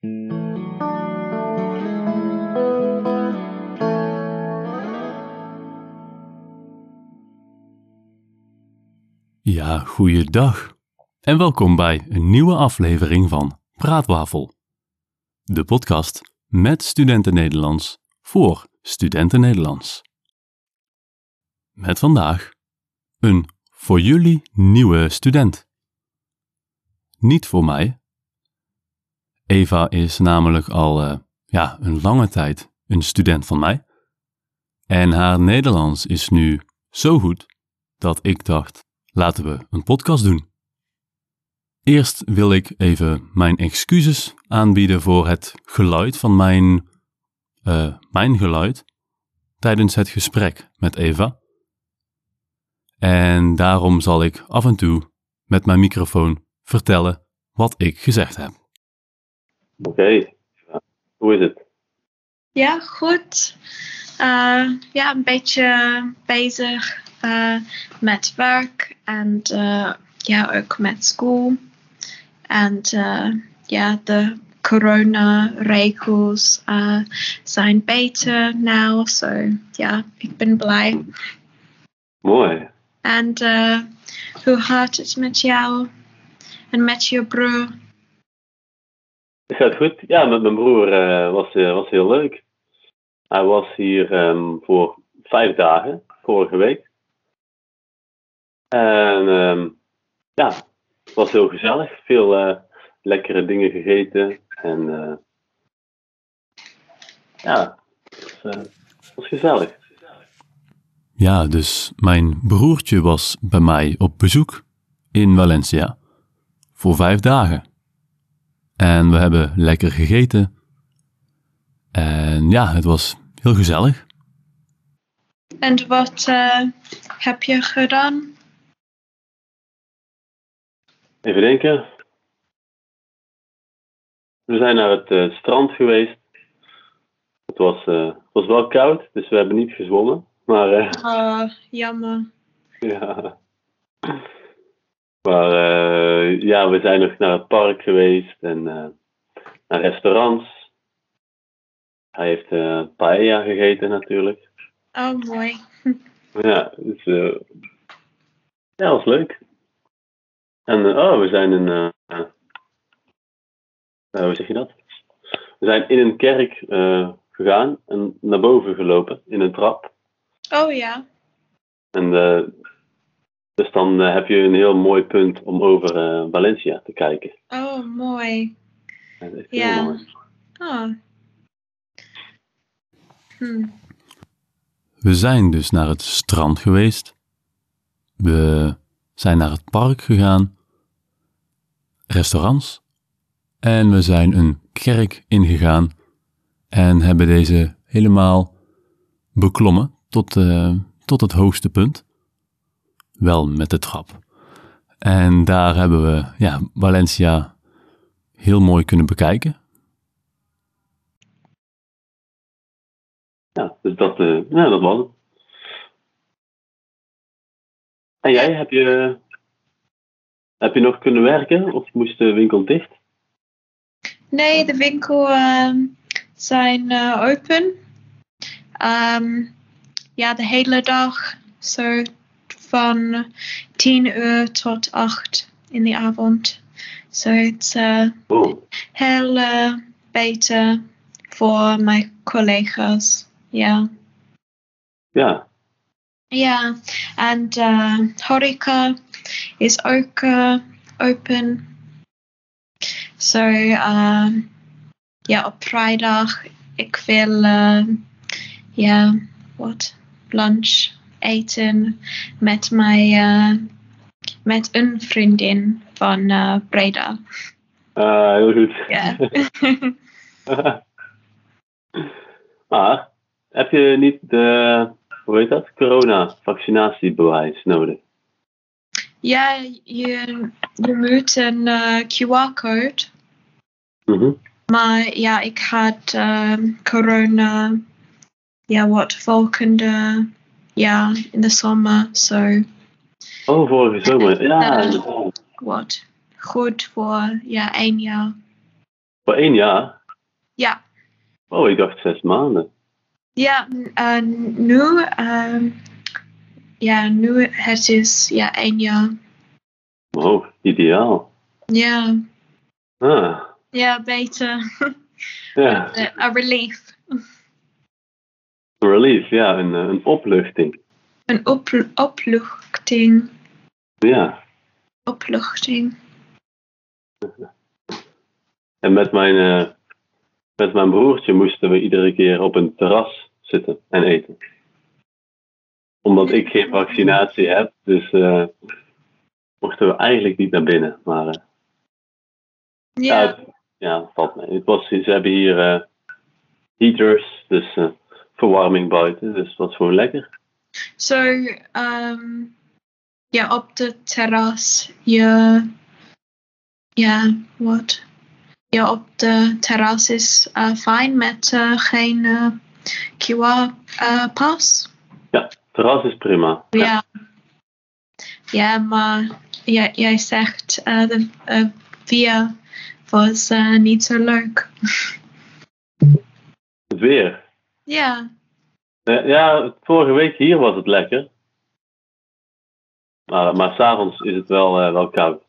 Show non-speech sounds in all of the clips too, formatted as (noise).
Ja, goeiedag en welkom bij een nieuwe aflevering van Praatwafel. De podcast met studenten Nederlands voor studenten Nederlands. Met vandaag een voor jullie nieuwe student. Niet voor mij. Eva is namelijk al eh, ja, een lange tijd een student van mij. En haar Nederlands is nu zo goed dat ik dacht, laten we een podcast doen. Eerst wil ik even mijn excuses aanbieden voor het geluid van mijn, uh, mijn geluid tijdens het gesprek met Eva. En daarom zal ik af en toe met mijn microfoon vertellen wat ik gezegd heb. Oké, hoe is het? Ja, goed. Uh, ja, een beetje bezig uh, met werk en uh, ja, ook met school. En ja, de coronaregels zijn beter nu, so ja, ik ben blij. Mooi. En hoe gaat het met jou en met je broer? Het gaat goed. Ja, met mijn broer uh, was, uh, was heel leuk. Hij was hier um, voor vijf dagen, vorige week. En um, ja, het was heel gezellig. Veel uh, lekkere dingen gegeten. En ja, was, het was gezellig. Ja, dus mijn broertje was bij mij op bezoek in Valencia voor vijf dagen. En we hebben lekker gegeten. En ja, het was heel gezellig. En wat uh, heb je gedaan? Even denken. We zijn naar het uh, strand geweest. Het was, uh, het was wel koud, dus we hebben niet gezwommen. Maar, oh, jammer. (laughs) Ja. Maar uh, ja, we zijn nog naar het park geweest en uh, naar restaurants. Hij heeft uh, paella gegeten natuurlijk. Oh, mooi. (laughs) ja, dus ja, was leuk. En oh, we zijn in, hoe zeg je dat? We zijn in een kerk gegaan en naar boven gelopen in een trap. Oh ja. En dus dan uh, heb je een heel mooi punt om over uh, Valencia te kijken. Oh, mooi. Dat is ja. mooi. Oh. Hm. We zijn dus naar het strand geweest. We zijn naar het park gegaan. Restaurants. En we zijn een kerk ingegaan. En hebben deze helemaal beklommen tot, uh, tot het hoogste punt wel met de trap. En daar hebben we ja, Valencia heel mooi kunnen bekijken. Ja, dus dat, uh, ja, dat was het. En jij, heb je, heb je nog kunnen werken of moest de winkel dicht? Nee, de winkel uh, zijn uh, open. Um, ja, de hele dag. So van 10 uur tot 8 in de avond. So it's uh, oh. heel uh, beter voor mijn collega's. Ja. Ja. Ja, en uh, horeca is ook uh, open. So, uh, ja, op vrijdag ik wil, uh, ja, wat, lunch eten met, mijn, uh, met een vriendin van uh, Breda. Ah, heel goed. Ja. (laughs) maar heb je niet de, hoe heet dat, corona-vaccinatiebewijs nodig? Ja, je, je moet een uh, QR-code. Mm -hmm. Maar ja, ik had corona, ja, wat volgende ja, in the summer. So. Oh, vorige zomer. Ja. Uh, wat? Goed voor ja, één jaar. Voor één jaar? Ja. Oh, ik dacht zes maanden. Ja, uh, nu, um, ja, nu het is ja, één jaar. Oh, ideaal. Ja, Ah, ja, beter. ja. Uh, a relief. Relief, ja, een, eh, een opluchting. Een op, opluchting. Ja. Opluchting. (laughs) En met mijn, eh, met mijn broertje moesten we iedere keer op een terras zitten en eten. Omdat ik geen vaccinatie heb, dus eh, mochten we eigenlijk niet naar binnen. Maar ja, Ja, het, ja, valt mee. Het was, ze hebben hier heaters, dus verwarming buiten, dus dat was gewoon lekker. zo, um, ja, op de terras, je, ja, wat? Ja, op de terras is uh, fijn met uh, geen uh, QR-pas. Terras is prima. Ja. Ja, maar ja, jij zegt uh, de uh, weer was uh, niet zo leuk. Weer. Ja, Eh, ja, vorige week hier was het lekker. Maar, maar s'avonds is het wel, eh, wel koud.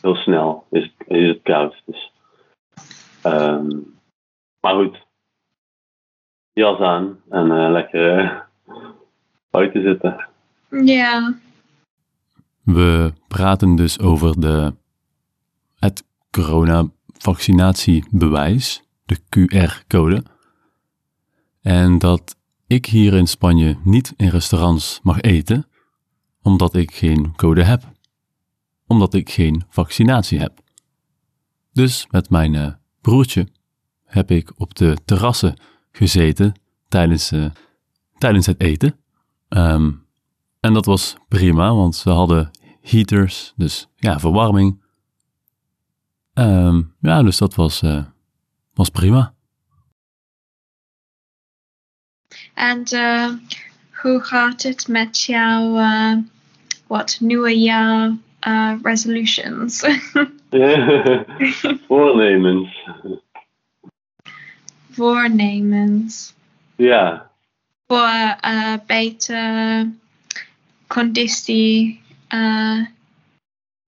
Heel snel is het, is het koud. Dus. ehm, maar goed. Jas aan en eh, lekker (laughs) buiten zitten. ja, We praten dus over de, het coronavaccinatiebewijs, de QR-code. En dat ik hier in Spanje niet in restaurants mag eten, omdat ik geen code heb. Omdat ik geen vaccinatie heb. Dus met mijn eh, broertje heb ik op de terrassen gezeten tijdens, eh, tijdens het eten. Ehm, en dat was prima, want ze hadden heaters, dus ja, verwarming. Ehm, ja, dus dat was, eh, was prima. En uh, hoe gaat het met jouw uh, wat nieuwe jaar uh, resolutions? (laughs) Voornemens. Voornemens Ja, voor uh, beter conditie uh,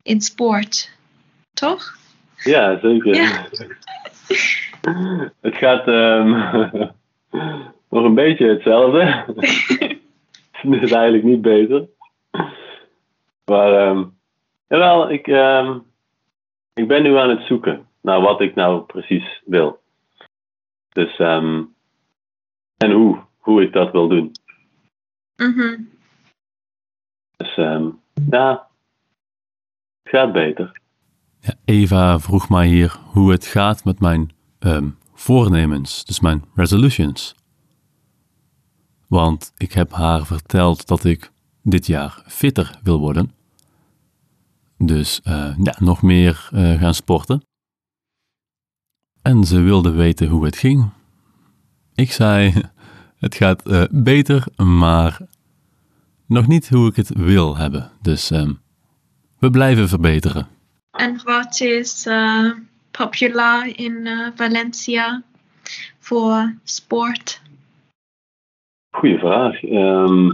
in sport, toch? ja zeker. Ja. het gaat ehm, nog een beetje hetzelfde. (laughs) Het is eigenlijk niet beter. Maar ehm jawel, ik, ehm, ik ben nu aan het zoeken naar wat ik nou precies wil. Dus, ehm en hoe, hoe ik dat wil doen. Mhm. Dus ehm ja, het gaat beter. Ja, Eva vroeg mij hier hoe het gaat met mijn ehm, voornemens, dus mijn resolutions. Want ik heb haar verteld dat ik dit jaar fitter wil worden. Dus eh, ja, nog meer eh, gaan sporten. En ze wilde weten hoe het ging. Ik zei, (laughs) het gaat eh, beter, maar nog niet hoe ik het wil hebben. Dus ehm, we blijven verbeteren. En wat is populair in Valencia voor sport? Goeie vraag. Ehm,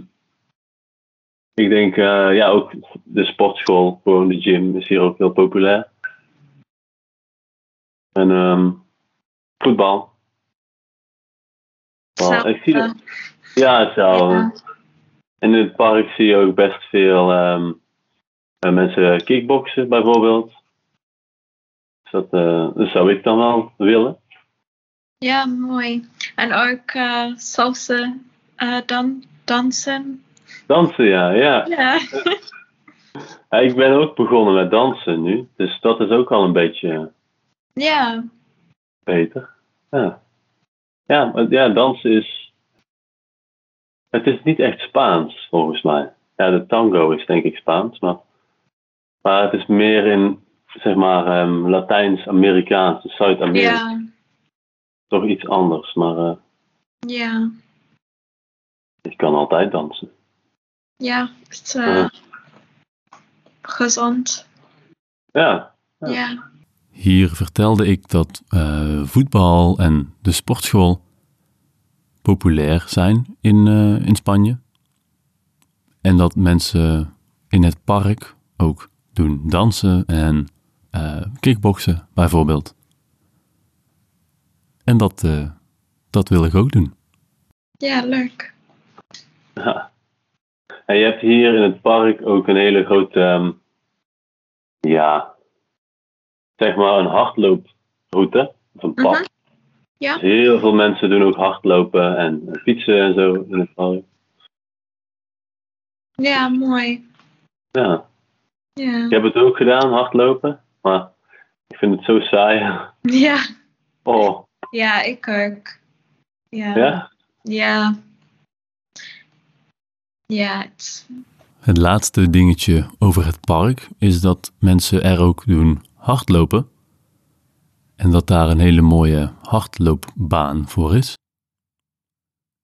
ik denk, eh, ja, ook de sportschool, gewoon de gym, is hier ook heel populair. En ehm, voetbal. Wel, ik zie dat, ja, hetzelfde. Ja. En in het park zie je ook best veel ehm, eh, mensen kickboksen, bijvoorbeeld. Dus dat, eh, dat zou ik dan wel willen. Ja, mooi. En ook uh, salsa uh, dan, dansen. Dansen, ja, ja. Ja. (laughs) ja. Ik ben ook begonnen met dansen nu, dus dat is ook al een beetje ja. beter. Ja, ja, maar ja dansen is. Het is niet echt Spaans, volgens mij. Ja, de tango is denk ik Spaans, maar. Maar het is meer in, zeg maar, um, Latijns-Amerikaans, Zuid-Amerika. Ja. Toch iets anders, maar uh, Ja. Ik kan altijd dansen. Ja, het is uh, Ja. gezond. Ja, Ja. hier vertelde ik dat eh, voetbal en de sportschool populair zijn in, eh, in Spanje. En dat mensen in het park ook doen dansen en uh, kickboksen bijvoorbeeld. En dat, dat wil ik ook doen. Ja, leuk. Ja. En je hebt hier in het park ook een hele grote, ehm, ja, zeg maar een hardlooproute, of een pad. Mhm. Ja. Dus heel veel mensen doen ook hardlopen en fietsen en zo in het park. Ja, mooi. Ja, Ja. ik heb het ook gedaan, hardlopen, maar ik vind het zo saai. Ja, Oh, ja ik ook. Ja. ja? Ja. Ja, het- Het laatste dingetje over het park is dat mensen er ook doen hardlopen. En dat daar een hele mooie hardloopbaan voor is.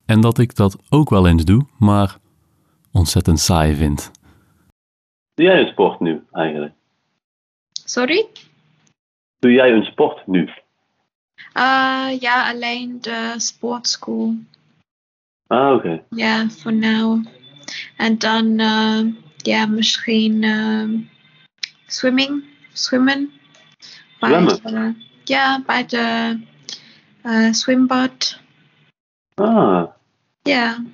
En dat ik dat ook wel eens doe, maar ontzettend saai vind. Doe jij een sport nu eigenlijk? Sorry? Doe jij een sport nu? Uh, ja, alleen de sportschool. Ah, oké. Ja, voor nu. En dan, eh, ja, misschien eh, swimming, zwemmen. Bij Zwemmen? de- ja, bij de zwembad. Ah, Ja.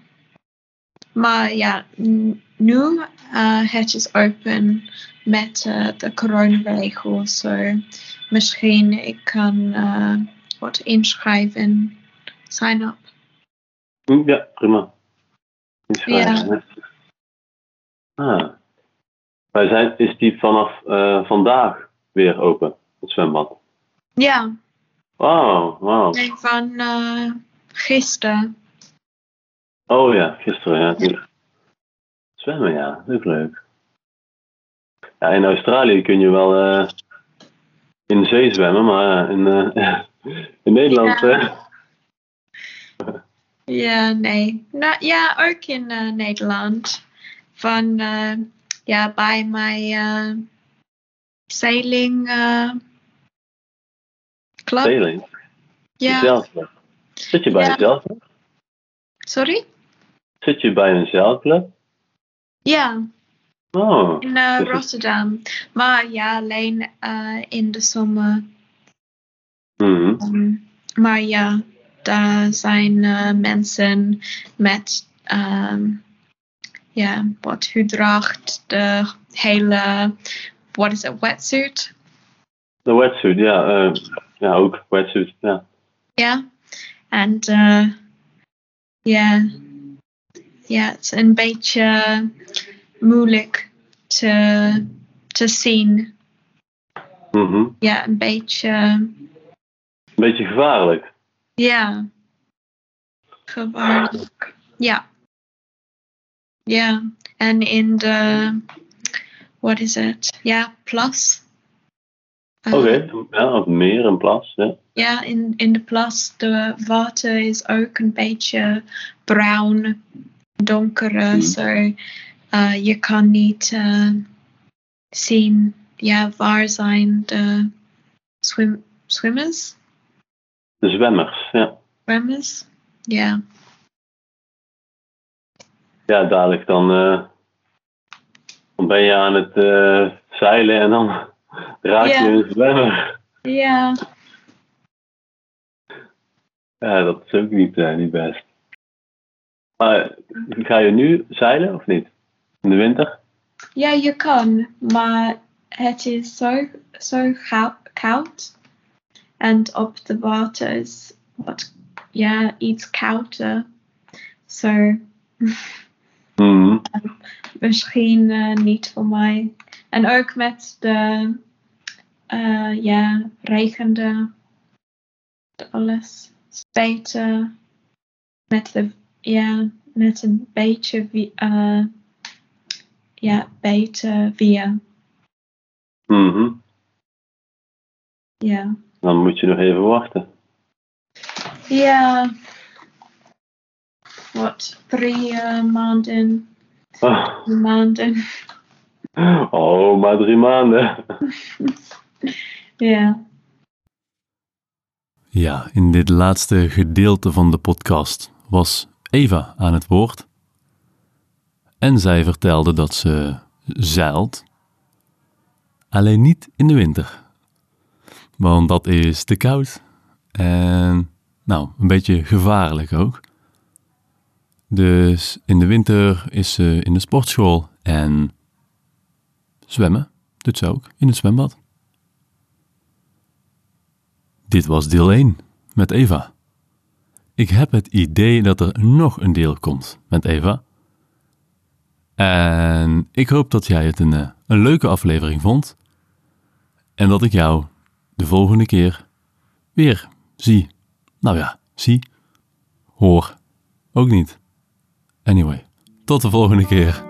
Maar ja, nu uh, het is open met eh, de coronaregels. So misschien ik kan eh, wat inschrijven. Sign up. Hm, ja, prima. Is Ja. Ah. Wij zijn, is die vanaf eh, vandaag weer open, het zwembad? Ja, Wauw, wauw. nee, van eh gisteren. Oh ja, gisteren, ja. Zwemmen, ja, ook leuk. Ja, in Australië kun je wel eh, in de zee zwemmen, maar in, (laughs) in Nederland, Ja. Ja, nee. Nou, ja, ook in eh, Nederland. Van, eh, ja, bij mijn eh sailing club. sailing, Ja. Zit je bij Ja. een zeilclub? sorry? Zit je bij een zeilclub? Ja, Oh, in Dus Rotterdam. Maar ja, alleen in de zomer. mhm. Ehm, maar ja, daar zijn eh, mensen met ehm, ja, wat draagt, de hele, what is it, wetsuit? de wetsuit, ja. eh, ja, ook wetsuit, ja. Ja, en eh, ja, ja, het is een beetje moeilijk te, te zien. Mhm. Ja, een beetje, Een beetje gevaarlijk. Ja, gevaarlijk. Ja. Ja, en in de, what is it? Ja, plas. Eh, Oké, ja, of meer, een plas, ja. Ja, in, in de plas, de water is ook een beetje bruin, donkere, Mhm. zo eh, je kan niet eh, zien, ja, waar zijn de swim, swimmers? De zwemmers, ja. Zwemmers? Ja, Ja, dadelijk dan, eh, dan ben je aan het eh, zeilen en dan (laughs) raak je Ja. een zwemmer. ja, Ja, dat is ook niet, eh, niet best. Maar ga je nu zeilen of niet? In de winter? ja, je kan, maar het is zo, zo koud. En op de water is wat, ja, iets kouder. Zo. Mhm. misschien eh, niet voor mij. En ook met de eh, ja, regende alles. is beter met de ja, met een beetje wie, eh, ja, beter weer. Mhm. Ja. Dan moet je nog even wachten. Ja. Wat drie eh, maanden. Oh, maanden. oh, maar drie maanden. (laughs) Ja. Ja, in dit laatste gedeelte van de podcast was Eva aan het woord. En zij vertelde dat ze zeilt. Alleen niet in de winter. Want dat is te koud en nou, een beetje gevaarlijk ook. Dus in de winter is ze in de sportschool en zwemmen doet ze ook in het zwembad. Dit was deel 1 met Eva. Ik heb het idee dat er nog een deel komt met Eva. En ik hoop dat jij het een, eh, een leuke aflevering vond. En dat ik jou de volgende keer weer zie. Nou ja, zie. Hoor. Ook niet. Anyway, tot de volgende keer.